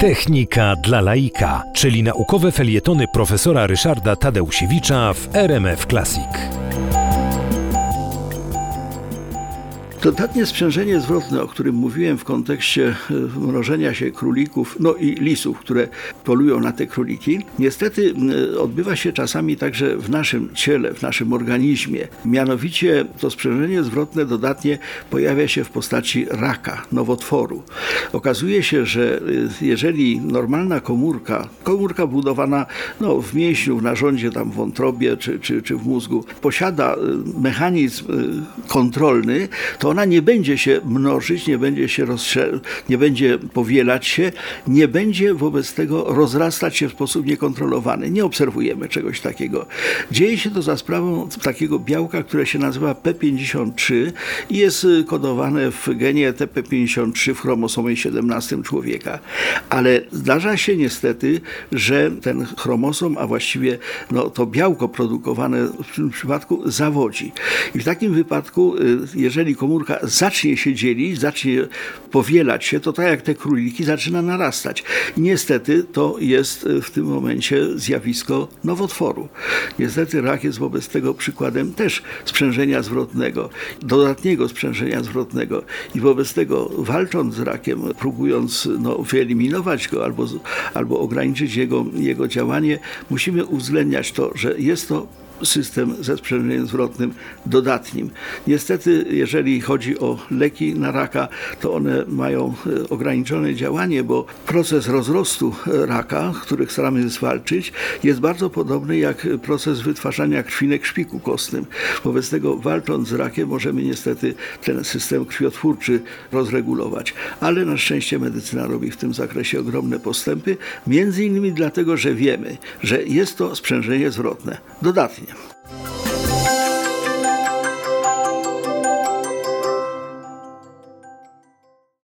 Technika dla laika, czyli naukowe felietony profesora Ryszarda Tadeusiewicza w RMF Classic. Dodatnie sprzężenie zwrotne, o którym mówiłem w kontekście e, mrożenia się królików, no i lisów, które polują na te króliki, niestety e, odbywa się czasami także w naszym ciele, w naszym organizmie. Mianowicie to sprzężenie zwrotne dodatnie pojawia się w postaci raka, nowotworu. Okazuje się, że e, jeżeli normalna komórka, komórka budowana no, w mięśniu, w narządzie, tam w wątrobie czy, czy, czy w mózgu, posiada mechanizm kontrolny, to ona nie będzie się mnożyć, nie będzie się nie będzie powielać się, nie będzie wobec tego rozrastać się w sposób niekontrolowany. Nie obserwujemy czegoś takiego. Dzieje się to za sprawą takiego białka, które się nazywa P53 i jest y, kodowane w genie TP53 w chromosomie 17 człowieka. Ale zdarza się niestety, że ten chromosom, a właściwie no, to białko produkowane w tym przypadku zawodzi. I w takim wypadku, y, jeżeli komórka zacznie się dzielić, zacznie powielać się, to tak jak te króliki zaczyna narastać. I niestety to jest e, w tym momencie zjawisko nowotworu. Niestety rak jest wobec tego przykładem też sprzężenia zwrotnego, dodatniego sprzężenia zwrotnego. I wobec tego walcząc z rakiem, próbując no, wyeliminować go albo, albo ograniczyć jego, jego działanie, musimy uwzględniać to, że jest to system ze sprzężeniem zwrotnym dodatnim. Niestety, jeżeli chodzi o leki na raka, to one mają e, ograniczone działanie, bo proces rozrostu raka, który staramy zwalczyć, jest bardzo podobny jak proces wytwarzania krwinek szpiku kostnym. Wobec tego, walcząc z rakiem, możemy niestety ten system krwiotwórczy rozregulować. Ale na szczęście medycyna robi w tym zakresie ogromne postępy, między innymi dlatego, że wiemy, że jest to sprzężenie zwrotne. Dodatnie. him.